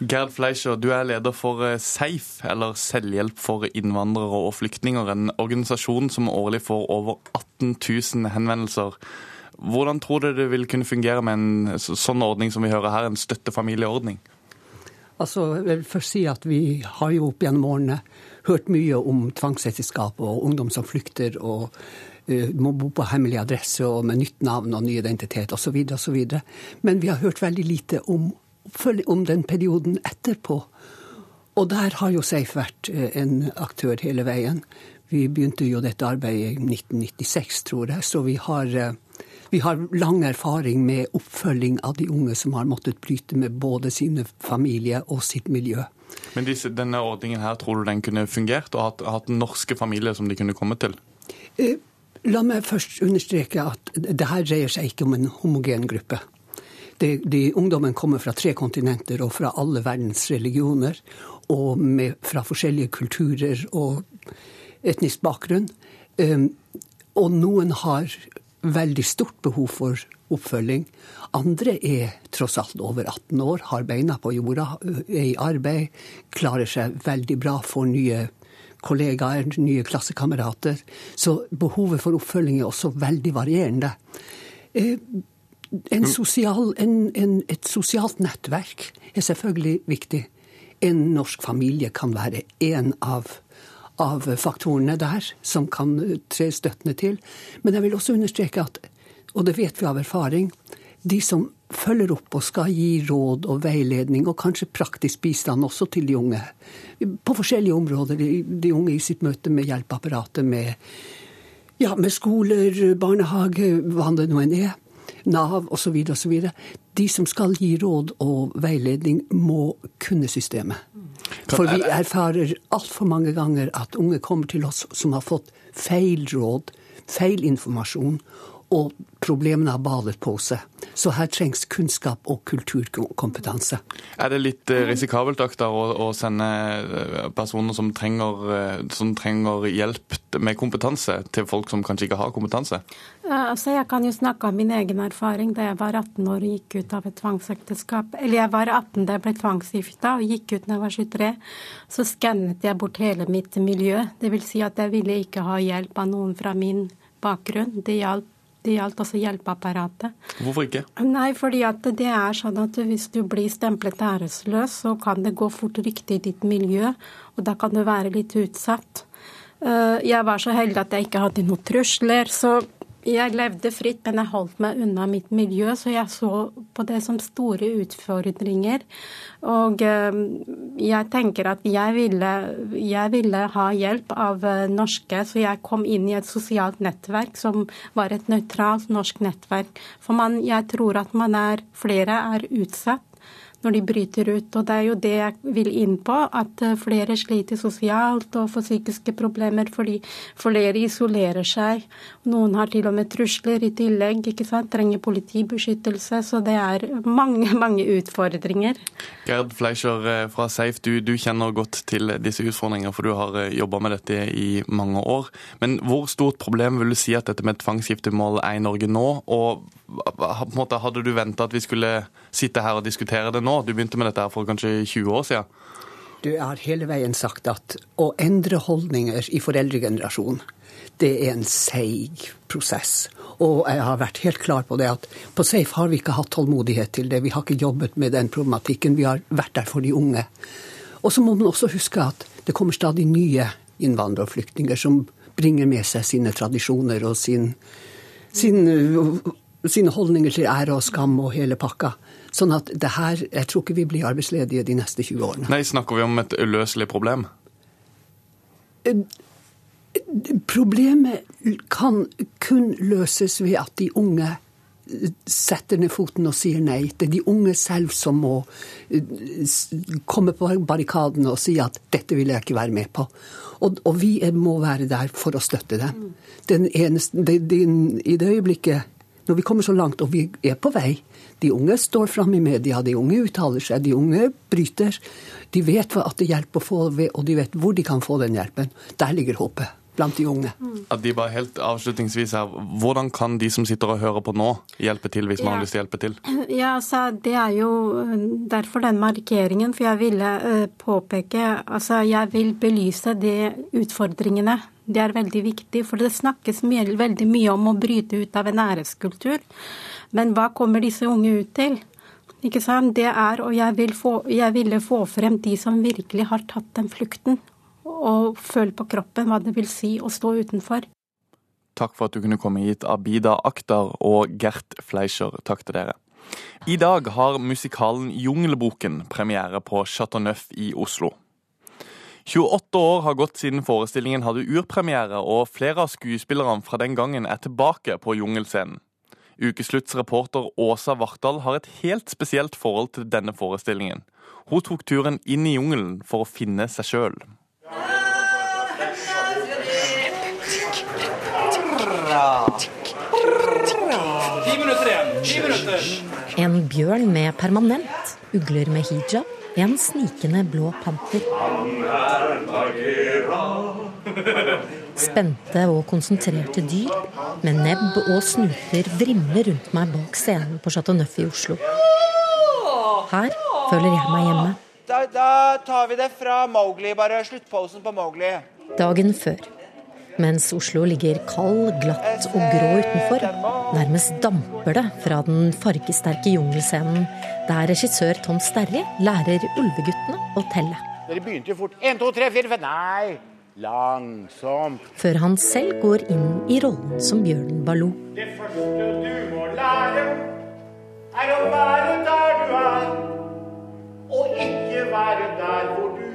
Gerd Fleischer, du er leder for eh, SEIF, eller Selvhjelp for innvandrere og flyktninger. En organisasjon som årlig får over 18 000 henvendelser. Hvordan tror du det vil kunne fungere med en sånn ordning som vi hører her, en støttefamilieordning? Altså, jeg vil først si at Vi har jo opp gjennom årene hørt mye om tvangsekteskap og ungdom som flykter og uh, må bo på hemmelig adresse og med nytt navn og ny identitet osv. osv. Men vi har hørt veldig lite om om den perioden etterpå. Og der har jo Seif vært eh, en aktør hele veien. Vi begynte jo dette arbeidet i 1996, tror jeg, så vi har, eh, vi har lang erfaring med oppfølging av de unge som har måttet bryte med både sine familier og sitt miljø. Men disse, denne ordningen her, tror du den kunne fungert, og hatt, hatt norske familier som de kunne komme til? Eh, la meg først understreke at det her dreier seg ikke om en homogen gruppe. De, de, ungdommen kommer fra tre kontinenter og fra alle verdens religioner. Og med, fra forskjellige kulturer og etnisk bakgrunn. Um, og noen har veldig stort behov for oppfølging. Andre er tross alt over 18 år, har beina på jorda, er i arbeid, klarer seg veldig bra, får nye kollegaer, nye klassekamerater. Så behovet for oppfølging er også veldig varierende. En sosial, en, en, et sosialt nettverk er selvfølgelig viktig. En norsk familie kan være en av, av faktorene der som kan tre støttende til. Men jeg vil også understreke at, og det vet vi av erfaring, de som følger opp og skal gi råd og veiledning, og kanskje praktisk bistand også til de unge, på forskjellige områder, de, de unge i sitt møte med hjelpeapparatet, med, ja, med skoler, barnehage, hva det nå enn er, Nav osv. osv. De som skal gi råd og veiledning, må kunne systemet. For vi erfarer altfor mange ganger at unge kommer til oss som har fått feil råd, feil informasjon, og problemene har badet på seg. Så her trengs kunnskap og kulturkompetanse. Er det litt eh, risikabelt Aktar, å, sende eh, personer som trenger, eh, som trenger, hjelp med kompetanse, til folk som kanskje ikke har kompetanse? Altså, jeg kan jo snakke om min egen erfaring da jeg var 18 år og gikk ut av et tvangsekteskap. Eller jeg var 18 da jeg ble tvangsgifta og gikk ut da jeg var 23. Så skannet jeg bort hele mitt miljø. Det vil si at jeg ville ikke ha hjelp av noen fra min bakgrunn. Det gjaldt det gjaldt altså hjelpeapparatet. Hvorfor ikke? Nei, fordi at det er sånn at hvis du blir stemplet æresløs, så kan det gå fort rykte i ditt miljø, og da kan du være litt utsatt. Eh, jeg var så heldig at jeg ikke hadde noen trusler, så jeg levde fritt, men jeg holdt meg unna mitt miljø, så jeg så på det som store utfordringer. Og eh, jeg tenker at jeg ville, jeg ville ha hjelp av eh, norske, så jeg kom inn i et sosialt nettverk som var et nøytralt norsk nettverk. For man, jeg tror at man er, flere er utsatt når de bryter ut. Og det er jo det jeg vil inn på, at eh, flere sliter sosialt og får psykiske problemer fordi flere isolerer seg. Noen har til og med trusler i tillegg, ikke sant? trenger politibeskyttelse. Så det er mange, mange utfordringer. Gerd Fleischer eh, fra Safe, du, du kjenner godt til disse utfordringene, for du har jobba med dette i mange år. Men hvor stort problem vil du si at dette med tvangsgiftemål er i Norge nå? Og måte, hadde du venta at vi skulle sitte her og diskutere det nå? Du begynte med dette for kanskje 20 år siden? Du har hele veien sagt at å endre holdninger i foreldregenerasjonen, det er en seig prosess. Og jeg har vært helt klar på det at på Safe har vi ikke hatt tålmodighet til det. Vi har ikke jobbet med den problematikken. Vi har vært der for de unge. Og så må man også huske at det kommer stadig nye innvandrere og flyktninger som bringer med seg sine tradisjoner og sin, sin, sine holdninger til ære og skam og hele pakka. Sånn at det her, jeg tror ikke vi blir arbeidsledige de neste 20 årene. Nei, Snakker vi om et uløselig problem? Eh, problemet kan kun løses ved at de unge eh, setter ned foten og sier nei. Det er de unge selv som må eh, komme på barrikadene og si at 'dette vil jeg ikke være med på'. Og, og vi må være der for å støtte dem. Eneste, det, det, I det øyeblikket, når vi kommer så langt, og vi er på vei, de unge står fram i media, de unge uttaler seg, de unge bryter. De vet at det hjelper å få, og de vet hvor de kan få den hjelpen. Der ligger håpet blant de unge. At de bare helt avslutningsvis her, Hvordan kan de som sitter og hører på nå, hjelpe til hvis man har lyst til å hjelpe til? Ja, altså, Det er jo øh, derfor den markeringen. For jeg ville uh, påpeke altså Jeg vil belyse de utfordringene. Det er veldig viktig, for det snakkes mye, veldig mye om å bryte ut av en æreskultur. Men hva kommer disse unge ut til? Ikke sant? Det er, og jeg, vil få, jeg ville få frem de som virkelig har tatt den flukten, og føle på kroppen hva det vil si å stå utenfor. Takk for at du kunne komme hit, Abida Akhtar og Gert Fleischer. Takk til dere. I dag har musikalen Jungelboken premiere på Chateau Neuf i Oslo. 28 år har gått siden forestillingen hadde urpremiere, og flere av skuespillerne fra den gangen er tilbake på jungelscenen. Ukeslutts reporter Åsa Vartdal har et helt spesielt forhold til denne forestillingen. Hun tok turen inn i jungelen for å finne seg sjøl. En bjørn med permanent, ugler med hijab, en snikende blå panter. Spente og konsentrerte dyr med nebb og snuter vrimler rundt meg bak scenen på Chateau Neuf i Oslo. Her føler jeg meg hjemme. Da, da tar vi det fra Mowgli, bare sluttposen på Mowgli. Dagen før. Mens Oslo ligger kald, glatt og grå utenfor, nærmest damper det fra den fargesterke jungelscenen der regissør Tom Sterri lærer ulveguttene å telle. Dere begynte jo fort. 1, 2, 3, 4, 5 Nei! Langsomt. Før han selv går inn i rollen som bjørnen Baloo. Det første du må lære, er å være der du er, og ikke være der hvor du er.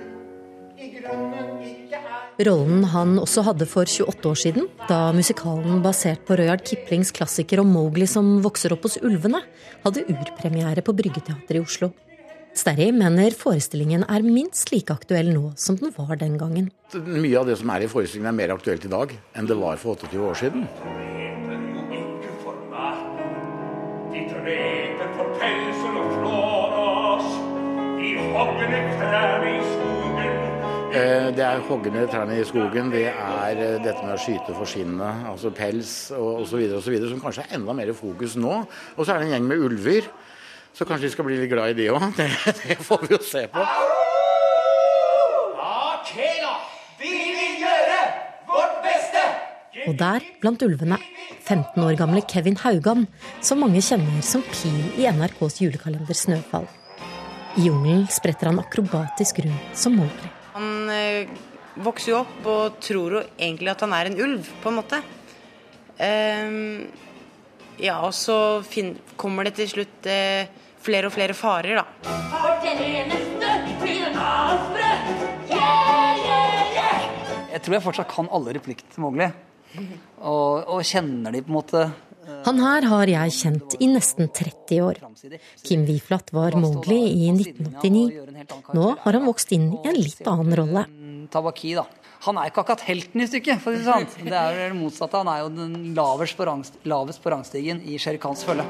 Rollen han også hadde for 28 år siden, da musikalen basert på Røyard Kiplings klassiker om Mowgli som vokser opp hos ulvene, hadde urpremiere på Bryggeteatret i Oslo. Sterri mener forestillingen er minst like aktuell nå som den var den gangen. Mye av det som er i forestillingen er mer aktuelt i dag enn det var for 28 år siden. De dreper for pelsen og slår oss. De hogger ned trærne i Det er hoggende trærne i skogen, det er eh, dette med å skyte for skinnet, altså pels og osv., som kanskje er enda mer i fokus nå. Og så er det en gjeng med ulver. Så kanskje vi skal bli litt glad i de òg. Det, det får vi jo se på. Ok, da. Vi vil gjøre vårt beste. Og der, blant ulvene, 15 år gamle Kevin Haugan, som mange kjenner som Pil i NRKs julekalender Snøfall. I jungelen spretter han akrobatisk rundt som Mowgli. Han eh, vokser jo opp og tror jo egentlig at han er en ulv, på en måte. Ehm, ja, og så fin kommer det til slutt eh, flere og flere farer, da. Jeg tror jeg fortsatt kan alle replikkene til Mowgli. Og, og kjenner de på en måte Han her har jeg kjent i nesten 30 år. Kim Wiflat var Mowgli i 1989. Nå har han vokst inn i en litt annen rolle. Tabaki, da. Han er ikke akkurat helten i stykket, for å si det sånn. Det er det motsatte. Han er jo den lavest på, rangst lavest på rangstigen i Shere Khans følge.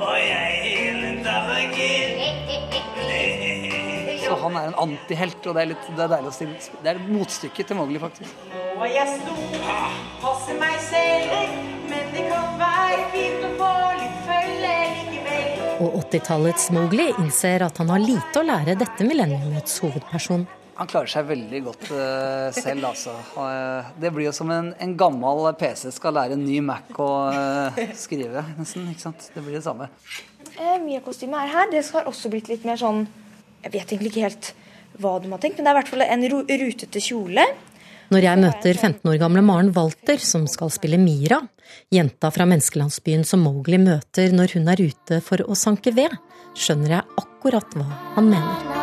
Så han er en antihelt, og det er, litt, det er deilig å stille Det er motstykket motstykke til Mowgli, faktisk. Nå er jeg stor, passer meg selv, men det kan være fint å få litt følge likevel. Og 80-tallets Mowgli innser at han har lite å lære dette millenniumets hovedperson. Han klarer seg veldig godt uh, selv, altså. Uh, det blir jo som en, en, gammel PC skal lære en ny Mac å uh, skrive, nesten. ikke sant? Det blir det samme. Mia-kostymet er her. Det har også blitt litt mer sånn Jeg vet egentlig ikke helt hva de har tenkt, men det er i hvert fall en rutete kjole. Når jeg møter 15 år gamle Maren Walter, som skal spille Mira, jenta fra menneskelandsbyen som Mowgli møter når hun er ute for å sanke ved, skjønner jeg akkurat hva han mener.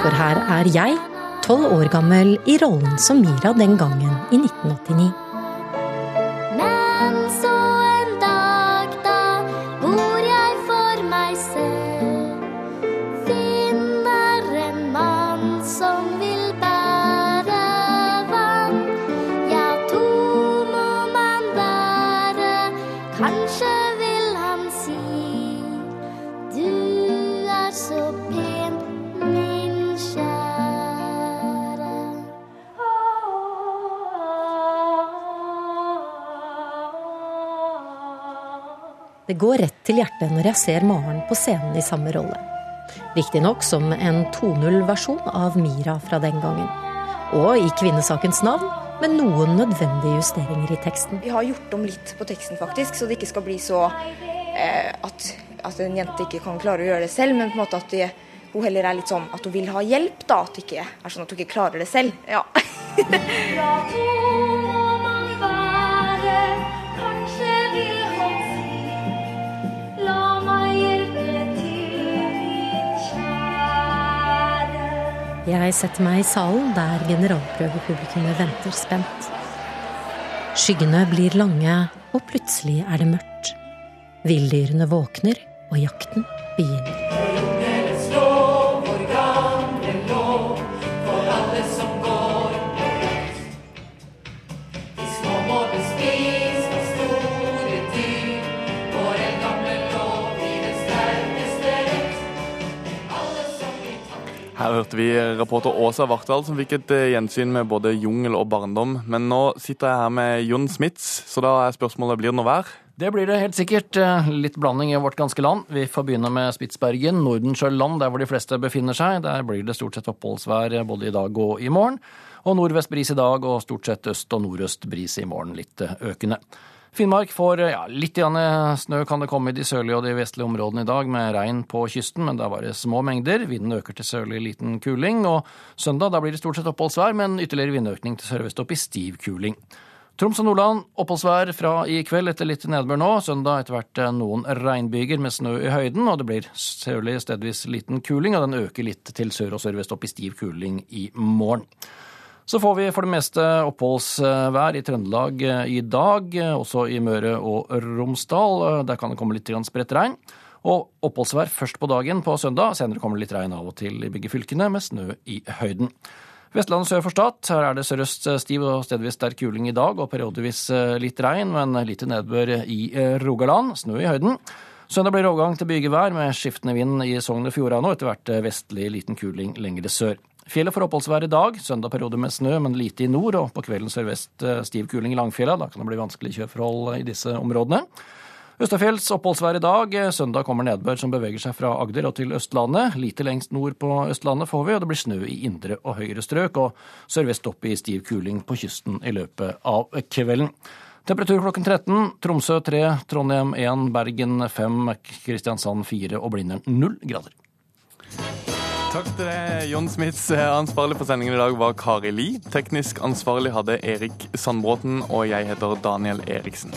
For her er jeg, tolv år gammel, i rollen som Mira den gangen i 1989. Det går rett til hjertet når jeg ser Maren på scenen i samme rolle. Riktignok som en 2.0-versjon av Mira fra den gangen. Og i kvinnesakens navn, med noen nødvendige justeringer i teksten. Vi har gjort om litt på teksten, faktisk, så det ikke skal bli så eh, at, at en jente ikke kan klare å gjøre det selv, men på en måte at det, hun heller er litt sånn at hun vil ha hjelp, da. At det ikke er sånn at hun ikke klarer det selv. Ja. Jeg setter meg i salen der generalprøvepublikummet venter spent. Skyggene blir lange, og plutselig er det mørkt. Villdyrene våkner, og jakten begynner. Hørte vi reporter Åsa Vartdal som fikk et eh, gjensyn med både jungel og barndom. Men nå sitter jeg her med Jon Smits, så da er spørsmålet blir det noe vær? Det blir det helt sikkert. Eh, Litt blanding i vårt ganske land. Vi får begynne med Spitsbergen, Nordensjøland, der hvor de fleste befinner seg. Der blir det stort sett oppholdsvær både i dag og i morgen. Og nordvest bris i dag, og stort sett øst og nordøst bris i morgen. Litt eh, økende. Finnmark får ja, litt grann snø kan det komme i de sørlige og de vestlige områdene i dag, med regn på kysten, men det er bare små mengder. Vinden øker til sørlig liten kuling. Og søndag da blir det stort sett oppholdsvær, men ytterligere vindøkning til sørvest opp i stiv kuling. Troms og Nordland oppholdsvær fra i kveld etter litt nedbør nå. Søndag etter hvert eh, noen regnbyger med snø i høyden, og det blir sørlig stedvis liten kuling, og den øker litt til sør og sørvest opp i stiv kuling i morgen. Så får vi for det meste oppholdsvær i Trøndelag eh, i dag, eh, også i Møre og Romsdal. Eh, Der kan det komme litt spredt regn. Og oppholdsvær først på dagen på søndag. Senere kommer det litt regn av og til i begge fylkene, med snø i høyden. Vestlandet sør for Stad. Her er det sørøst stiv og stedvis sterk kuling i dag, og periodevis litt regn, men lite nedbør i Rogaland. Snø i høyden. Søndag blir overgang til bygevær med skiftende vind i Sogn og Fjordane og etter hvert vestlig liten kuling lengre sør. Fjellet får oppholdsvær i dag. Søndag periode med snø, men lite i nord. Og på kvelden sørvest eh, stiv kuling i Langfjella. Da kan det bli vanskelig kjøreforhold i disse områdene. Østafjells oppholdsvær i dag. Søndag kommer nedbør som beveger seg fra Agder og til Østlandet. Lite lengst nord på Østlandet får vi, og det blir snø i indre og høyre strøk. Og sørvest opp i stiv kuling på kysten i løpet av kvelden. Temperatur klokken 13. Tromsø 3, Trondheim 1, Bergen 5, Kristiansand 4 og Blindern 0 grader. Takk til deg, Jon Smits. Ansvarlig for sendingen i dag var Kari Li. Teknisk ansvarlig hadde Erik Sandbråten, og jeg heter Daniel Eriksen.